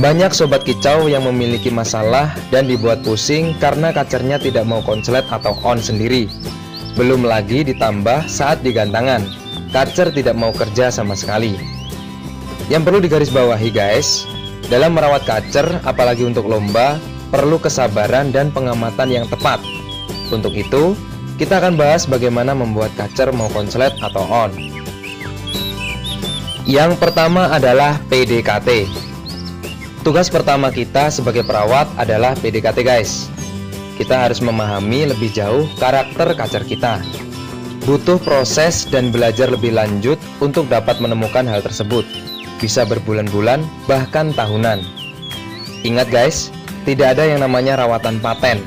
Banyak sobat kicau yang memiliki masalah dan dibuat pusing karena kacernya tidak mau konslet atau on sendiri. Belum lagi ditambah saat digantangan, kacer tidak mau kerja sama sekali. Yang perlu digarisbawahi guys, dalam merawat kacer apalagi untuk lomba, perlu kesabaran dan pengamatan yang tepat. Untuk itu, kita akan bahas bagaimana membuat kacer mau konslet atau on. Yang pertama adalah PDKT. Tugas pertama kita sebagai perawat adalah PDKT guys. Kita harus memahami lebih jauh karakter kacer kita. Butuh proses dan belajar lebih lanjut untuk dapat menemukan hal tersebut. Bisa berbulan-bulan bahkan tahunan. Ingat guys, tidak ada yang namanya rawatan paten.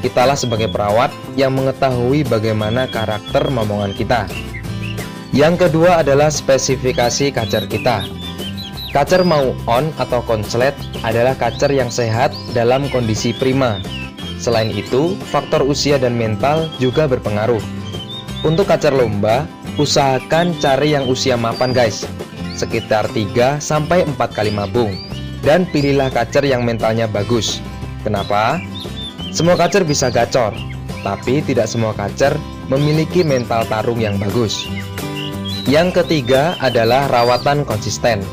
Kitalah sebagai perawat yang mengetahui bagaimana karakter momongan kita. Yang kedua adalah spesifikasi kacer kita Kacer mau on atau konslet adalah kacer yang sehat dalam kondisi prima. Selain itu, faktor usia dan mental juga berpengaruh. Untuk kacer lomba, usahakan cari yang usia mapan guys, sekitar 3 sampai 4 kali mabung. Dan pilihlah kacer yang mentalnya bagus. Kenapa? Semua kacer bisa gacor, tapi tidak semua kacer memiliki mental tarung yang bagus. Yang ketiga adalah rawatan konsisten.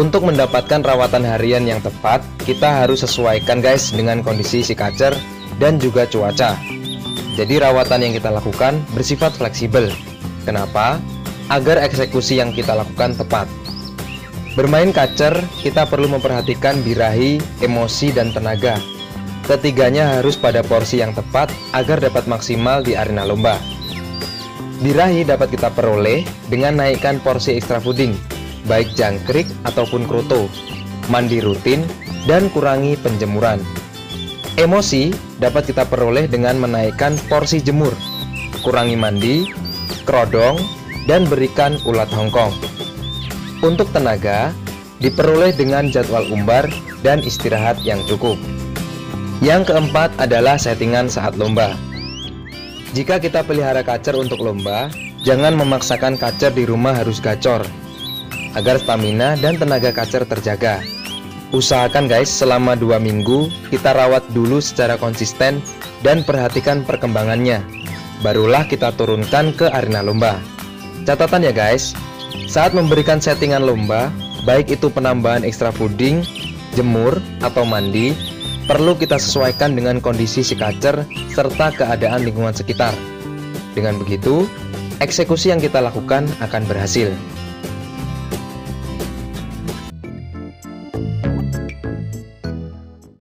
Untuk mendapatkan rawatan harian yang tepat, kita harus sesuaikan guys dengan kondisi si kacer dan juga cuaca. Jadi rawatan yang kita lakukan bersifat fleksibel. Kenapa? Agar eksekusi yang kita lakukan tepat. Bermain kacer, kita perlu memperhatikan birahi, emosi, dan tenaga. Ketiganya harus pada porsi yang tepat agar dapat maksimal di arena lomba. Birahi dapat kita peroleh dengan naikkan porsi extra fooding baik jangkrik ataupun kroto, mandi rutin, dan kurangi penjemuran. Emosi dapat kita peroleh dengan menaikkan porsi jemur, kurangi mandi, kerodong, dan berikan ulat hongkong. Untuk tenaga, diperoleh dengan jadwal umbar dan istirahat yang cukup. Yang keempat adalah settingan saat lomba. Jika kita pelihara kacer untuk lomba, jangan memaksakan kacer di rumah harus gacor agar stamina dan tenaga kacer terjaga. Usahakan guys selama dua minggu kita rawat dulu secara konsisten dan perhatikan perkembangannya. Barulah kita turunkan ke arena lomba. Catatan ya guys, saat memberikan settingan lomba, baik itu penambahan extra fooding, jemur, atau mandi, perlu kita sesuaikan dengan kondisi si kacer serta keadaan lingkungan sekitar. Dengan begitu, eksekusi yang kita lakukan akan berhasil.